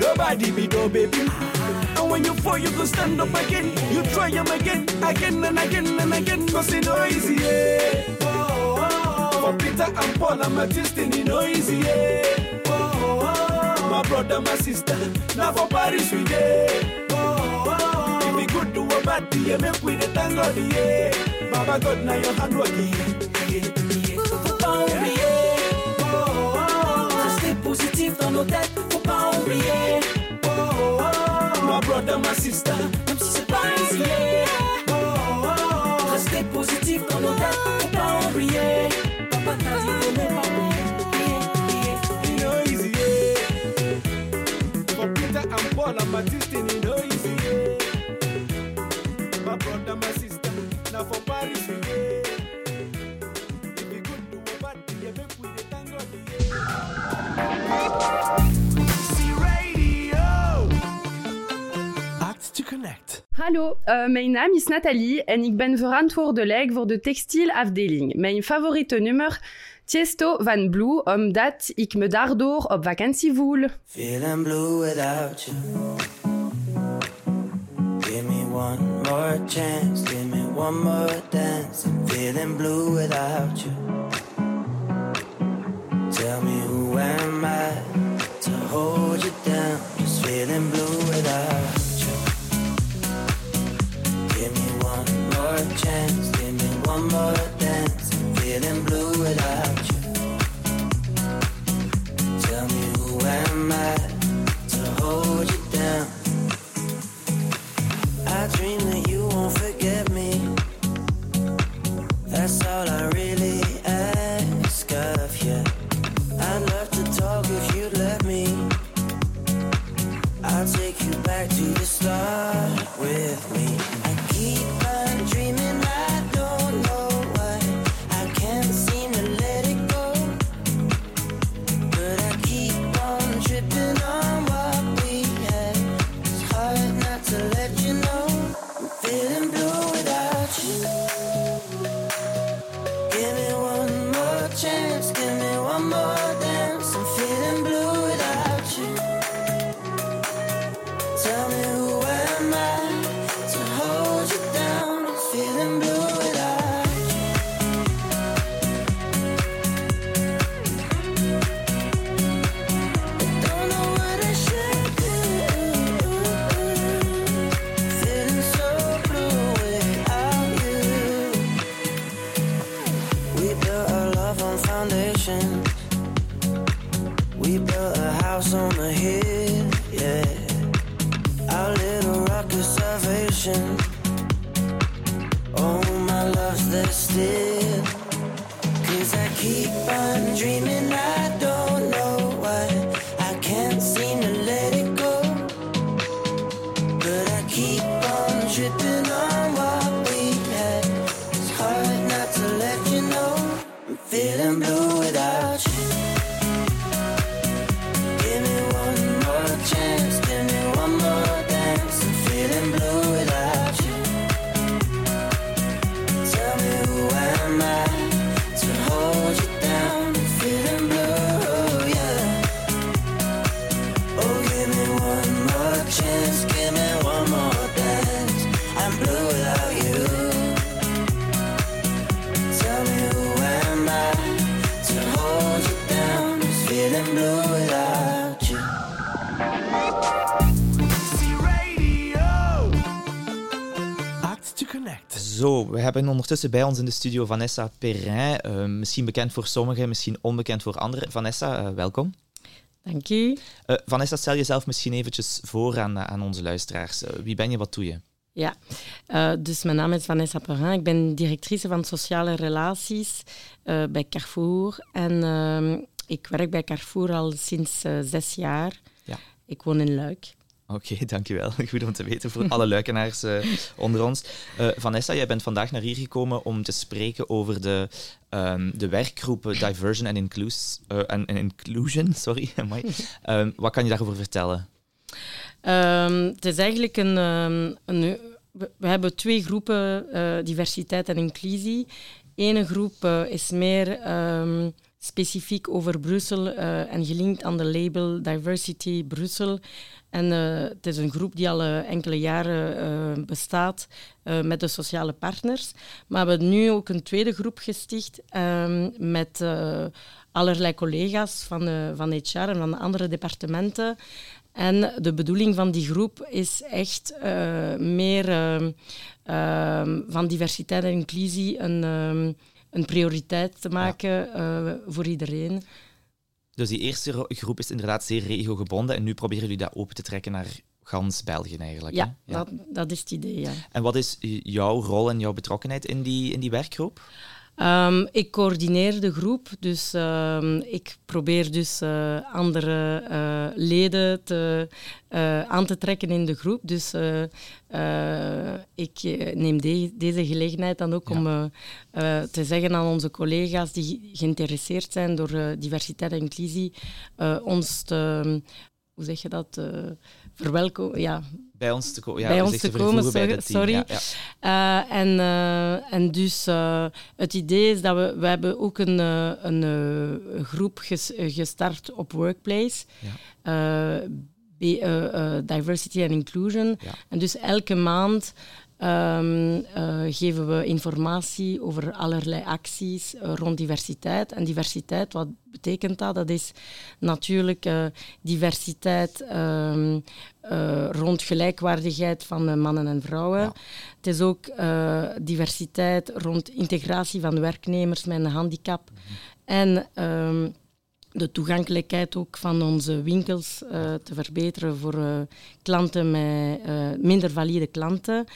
S11: Nobody be no baby. And when you fall, you go stand up again. You try them again, again and again and again. Cause it no easy. For Peter and Paul and my destiny, no easy. My brother, my sister, now for Paris we day. If we good do a bad yeah, make we the thank God, yeah. Baba God, now your hand work,
S4: dans nos têtes, faut pas oublier. Oh, oh, oh.
S11: My brother, my sister,
S4: Même si c'est pas easy. Oh, oh, oh. Rester positif dans nos têtes,
S12: Hallo, uh, mijn naam is Nathalie en ik ben verantwoordelijk voor de textielafdeling. Mijn favoriete nummer, Tiesto van Blue, omdat ik me daardoor op vakantie voel.
S5: Feeling blue without you. Give me one more chance, give me one more dance. I'm feeling blue without you. Tell me who am I to hold you down? Just feeling blue without you. More chance, give me one more dance. I'm feeling blue without you. Tell me who am I to hold you down? I dream that you won't forget me. That's all I really ask of you. I'd love to talk if you'd let me. I'll take you back to the start with me.
S2: Ondertussen bij ons in de studio Vanessa Perrin. eh, misschien bekend voor sommigen, misschien onbekend voor anderen. Vanessa, eh, welkom.
S13: Dank u.
S2: Eh, Vanessa, stel jezelf misschien eventjes voor aan, aan onze luisteraars. Wie ben je, wat doe je?
S13: Ja, dus mijn naam is Vanessa Perrin. Ik ben directrice van sociale relaties bij Carrefour. En ehm, ik werk bij Carrefour al sinds zes jaar.
S2: Ja.
S13: Ik woon in Luik.
S2: Oké, dankjewel. Goed om te weten voor alle luikenaars eh, onder ons. Eh, Vanessa, jij bent vandaag naar hier gekomen om te spreken over de, ehm, de werkgroep Diversion and, Inclus- and, and Inclusion. Sorry. Ehm, wat kan je daarover vertellen?
S13: Ehm, het is eigenlijk een... een we, hebben twee groepen, diversiteit en inclusie. Ene groep is meer specifiek over Brussel eh, en gelinkt aan de label Diversity Brussel. En eh, het is een groep die al eh, enkele jaren bestaat met de sociale partners. Maar we hebben nu ook een tweede groep gesticht ehm, met allerlei collega's van, van HR en van de andere departementen. En de bedoeling van die groep is echt meer ehm, ehm, van diversiteit en inclusie een, een prioriteit te maken eh, voor iedereen.
S2: Dus die eerste ro- groep is inderdaad zeer regiogebonden en nu proberen jullie dat open te trekken naar gans België eigenlijk.
S13: Ja, Dat, dat is het idee, ja.
S2: En wat is jouw rol en jouw betrokkenheid in die, in die werkgroep?
S13: Ehm, ik coördineer de groep, dus ehm, ik probeer dus eh, andere eh, leden te, eh, aan te trekken in de groep. Dus ik neem de- deze gelegenheid dan ook om te zeggen aan onze collega's die geïnteresseerd zijn door diversiteit en inclusie, ons te, hoe zeg je dat, verwelkomen, ja,
S2: Bij ons te, ko- ja,
S13: bij ons te komen, sorry.
S2: Ja.
S13: Eh, en, eh, en dus eh, het idee is dat we, we hebben ook een, een groep ges- gestart op Workplace. Diversity and Inclusion. En dus elke maand eh, geven we informatie over allerlei acties eh, rond diversiteit. En diversiteit, wat betekent dat? Dat is natuurlijk eh, diversiteit ehm, eh, rond gelijkwaardigheid van mannen en vrouwen. Het is ook diversiteit rond integratie van werknemers met een handicap. En ehm, de toegankelijkheid ook van onze winkels te verbeteren voor klanten met minder valide klanten.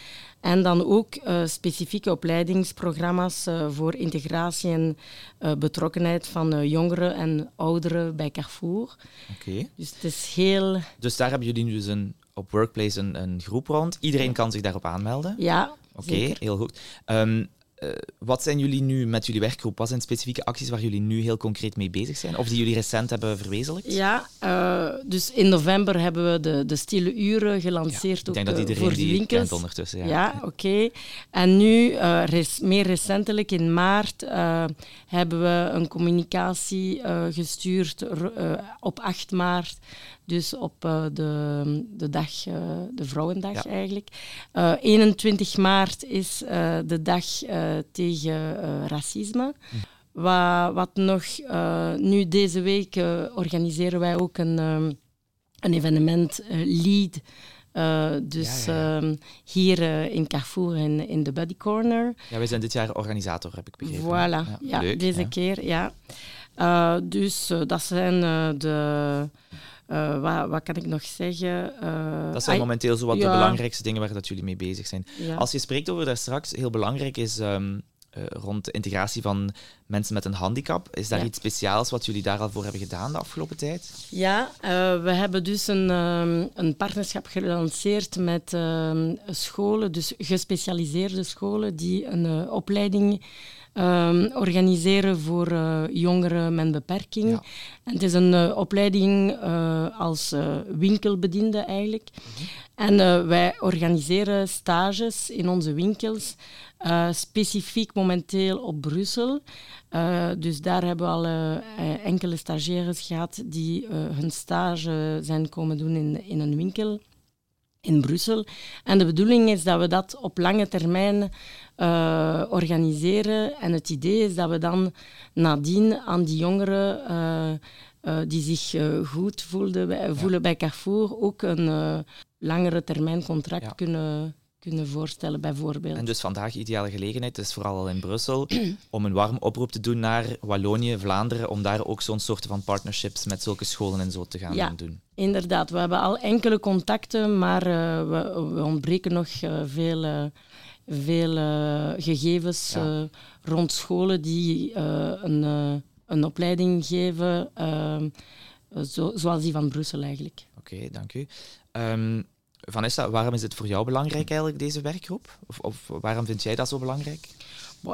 S13: En dan ook eh, specifieke opleidingsprogramma's eh, voor integratie en eh, betrokkenheid van jongeren en ouderen bij Carrefour.
S2: Oké.
S13: Dus het is heel...
S2: Dus daar hebben jullie nu dus een, op Workplace een, een groep rond. Iedereen kan zich daarop aanmelden?
S13: Ja,
S2: Oké, heel goed. Ehm, eh, wat zijn jullie nu met jullie werkgroep? Wat zijn specifieke acties waar jullie nu heel concreet mee bezig zijn? Of die jullie recent hebben verwezenlijkt?
S13: Ja, eh, dus in november hebben we de, de stille uren gelanceerd.
S2: ik denk
S13: ook,
S2: dat
S13: eh,
S2: iedereen
S13: voor de
S2: die
S13: winkels.
S2: kent ondertussen, ja.
S13: Ja, oké. En nu, res- meer recentelijk in maart, hebben we een communicatie gestuurd op 8 maart. Dus op eh, de, de dag, eh, de Vrouwendag eigenlijk. Eh, 21 maart is eh, de dag eh, tegen eh, racisme. Wat, wat nog, eh, nu deze week eh, organiseren wij ook een, ehm, een evenement, eh, Lead. Eh, dus ehm, hier eh, in Carrefour in, in de Buddy Corner.
S2: Ja, wij zijn dit jaar organisator, heb ik begrepen.
S13: Voilà, ja,
S2: leuk,
S13: deze keer, ja. Eh, dus eh, dat zijn eh, de, Eh, wat, wat kan ik nog zeggen? Eh,
S2: Dat zijn momenteel zo wat de belangrijkste dingen waar dat jullie mee bezig zijn.
S13: Ja.
S2: Als je spreekt over daar straks, heel belangrijk is ehm, eh, rond de integratie van mensen met een handicap. Is daar
S13: Ja.
S2: iets speciaals wat jullie daar al voor hebben gedaan de afgelopen tijd?
S13: Ja, we hebben dus een, ehm, een partnerschap gelanceerd met ehm, scholen, dus gespecialiseerde scholen, die een opleiding ehm, organiseren voor eh, jongeren met beperking. En het is een eh, opleiding eh, als winkelbediende eigenlijk. En eh, wij organiseren stages in onze winkels, specifiek momenteel op Brussel. Dus daar hebben we al enkele stagiaires gehad die hun stage zijn komen doen in, in een winkel in Brussel. En de bedoeling is dat we dat op lange termijn eh, organiseren. En het idee is dat we dan nadien aan die jongeren eh, eh, die zich goed voelden, bij- voelen bij Carrefour ook een langere termijn contract kunnen, kunnen voorstellen, bijvoorbeeld.
S2: En dus vandaag ideale gelegenheid, het is vooral al in Brussel, om een warm oproep te doen naar Wallonië, Vlaanderen, om daar ook zo'n soort van partnerships met zulke scholen en zo te gaan
S13: Ja,
S2: doen.
S13: inderdaad. We hebben al enkele contacten, maar eh, we, we ontbreken nog eh, veel, eh, veel gegevens
S2: Ja.
S13: rond scholen die een, een opleiding geven, zo, zoals die van Brussel eigenlijk.
S2: Oké, dank u. Ehm, Vanessa, waarom is het voor jou belangrijk eigenlijk, deze werkgroep? Of, of waarom vind jij dat zo belangrijk?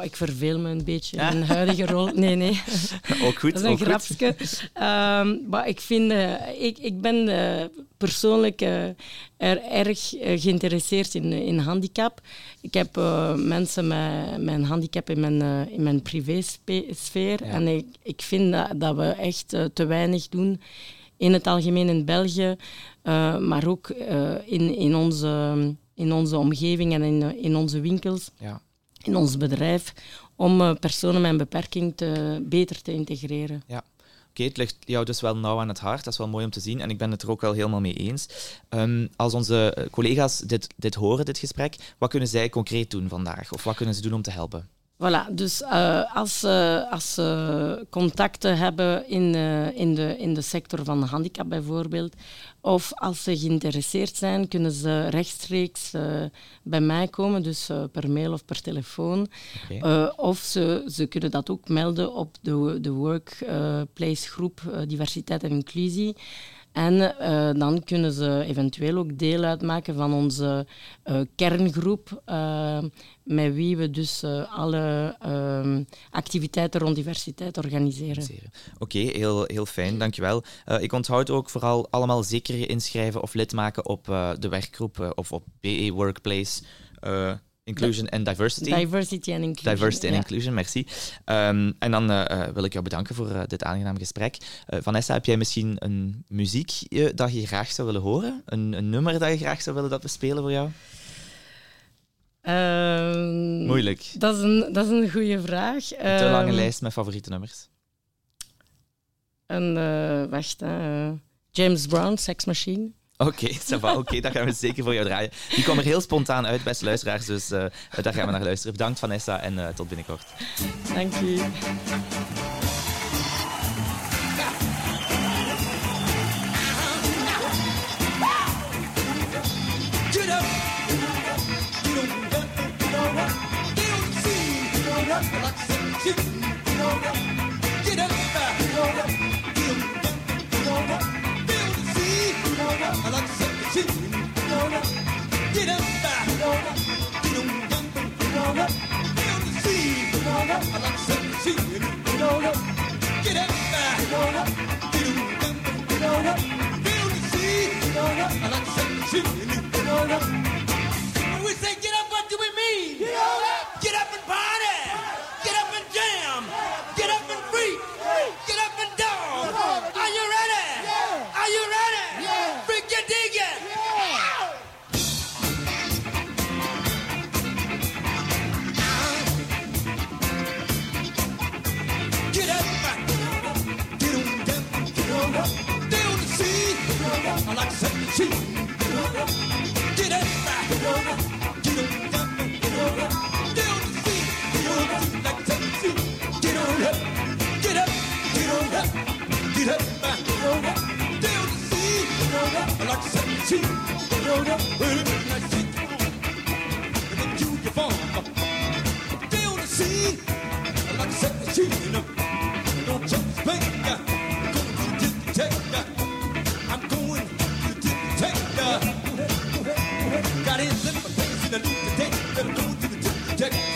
S13: Ik verveel me een beetje in mijn huidige rol. Nee, nee.
S2: Ook goed,
S13: Dat is een grapje. Ehm, maar ik, vind, eh, ik, ik ben eh, persoonlijk eh, er erg geïnteresseerd in, in handicap. Ik heb mensen met, een handicap in mijn, in mijn privésfeer.
S14: Ja.
S13: En ik, ik vind dat, dat we echt te weinig doen in het algemeen in België, eh, maar ook eh, in, in, onze, in onze omgeving en in, in onze winkels
S2: Ja.
S13: in ons bedrijf om eh, personen met een beperking te, beter te integreren.
S2: Ja. Oké, het ligt jou dus wel nauw aan het hart. Dat is wel mooi om te zien en ik ben het er ook wel helemaal mee eens. Ehm, als onze collega's dit, dit horen, dit gesprek, wat kunnen zij concreet doen vandaag? Of wat kunnen ze doen om te helpen?
S13: Voilà, dus eh, als, ze als ze contacten hebben in, eh, in, de, in de sector van handicap bijvoorbeeld, of als ze geïnteresseerd zijn, kunnen ze rechtstreeks eh, bij mij komen, dus eh, per mail of per telefoon. Eh, of ze, ze kunnen dat ook melden op de, de Workplace groep eh, Diversiteit en Inclusie. En eh, dan kunnen ze eventueel ook deel uitmaken van onze eh, kerngroep, eh, met wie we dus alle ehm, activiteiten rond diversiteit organiseren.
S2: Oké, heel, heel fijn, dankjewel. Ik onthoud ook vooral allemaal zeker inschrijven of lid maken op de werkgroep of op BE Workplace Inclusion and Diversity.
S13: Diversity and Inclusion,
S2: Diversity
S13: ja.
S2: Inclusion, merci. Ehm, en dan eh, eh, wil ik jou bedanken voor eh, dit aangenaam gesprek. Vanessa, heb jij misschien een muziek dat je graag zou willen horen? Een, een nummer dat je graag zou willen dat we spelen voor jou?
S13: Ehm,
S2: Moeilijk.
S13: Dat is een, dat is een goede vraag.
S2: Een te lange
S13: Ehm,
S2: lijst met favoriete nummers.
S13: Een, wacht, James Brown, Sex Machine.
S2: Oké, va. Oké, dat gaan we zeker voor jou draaien. Die kwam er heel spontaan uit, beste luisteraars. Dus eh, daar gaan we naar luisteren. Bedankt Vanessa en eh, tot binnenkort.
S13: Dank.
S15: Get up. When we say get up, what do we mean? Get up, two. Get up, get up, get up, get up, get on the seat, the seat. Get on up, get up, get on up, get up, get on up, get the seat, get on up like seven. Get up, wait a minute, like six. And then you your form up. Get on the seat like seven feet. Don't jump. Take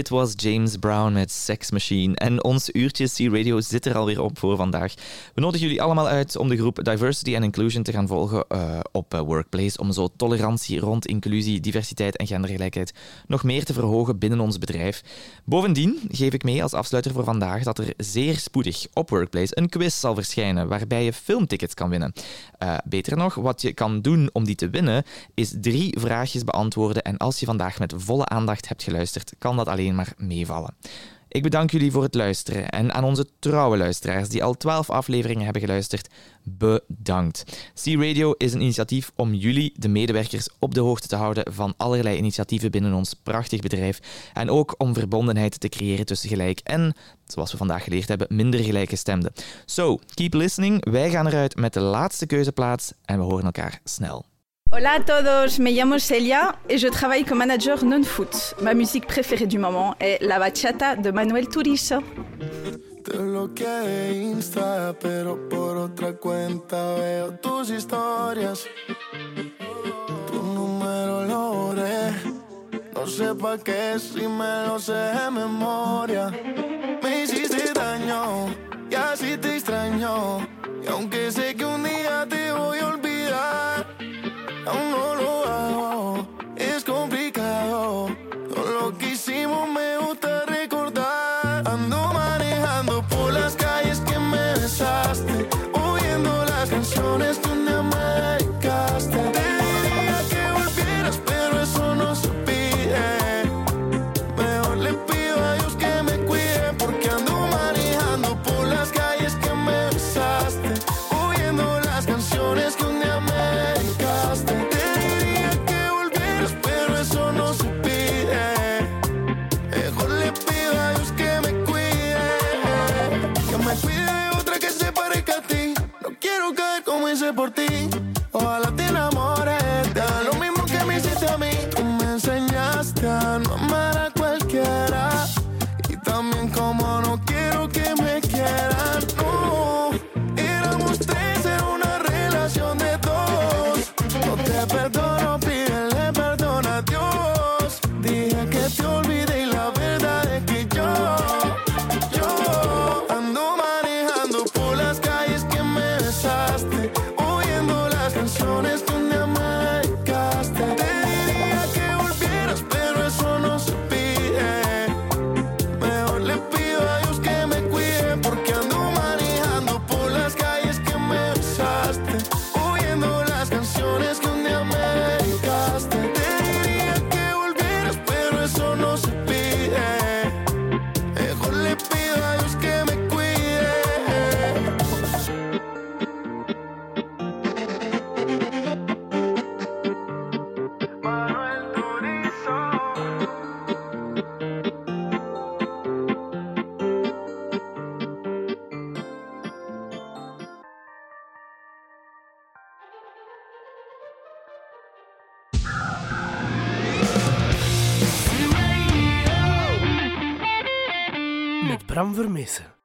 S2: Dit was James Brown met Sex Machine. En ons uurtje C-Radio zit er alweer op voor vandaag. We nodigen jullie allemaal uit om de groep Diversity and Inclusion te gaan volgen eh, op eh, Workplace. Om zo tolerantie rond inclusie, diversiteit en gendergelijkheid nog meer te verhogen binnen ons bedrijf. Bovendien geef ik mee als afsluiter voor vandaag dat er zeer spoedig op Workplace een quiz zal verschijnen waarbij je filmtickets kan winnen. Eh, beter nog, wat je kan doen om die te winnen, is drie vraagjes beantwoorden. En als je vandaag met volle aandacht hebt geluisterd, kan dat alleen maar meevallen. Ik bedank jullie voor het luisteren en aan onze trouwe luisteraars die al 12 afleveringen hebben geluisterd, bedankt. C-Radio is een initiatief om jullie, de medewerkers, op de hoogte te houden van allerlei initiatieven binnen ons prachtig bedrijf en ook om verbondenheid te creëren tussen gelijk en, zoals we vandaag geleerd hebben, minder gelijkgestemden. So, keep listening. Wij gaan eruit met de laatste keuzeplaats en we horen elkaar snel.
S14: Hola a todos, me llamo Celia et je travaille comme manager non-foot. Ma musique préférée du moment est La Bachata de Manuel Turizo.
S16: Aún no lo hago. Es complicado. Todo lo que hicimos me gusta recordar. Ando manejando
S17: Met Bram Vermessen.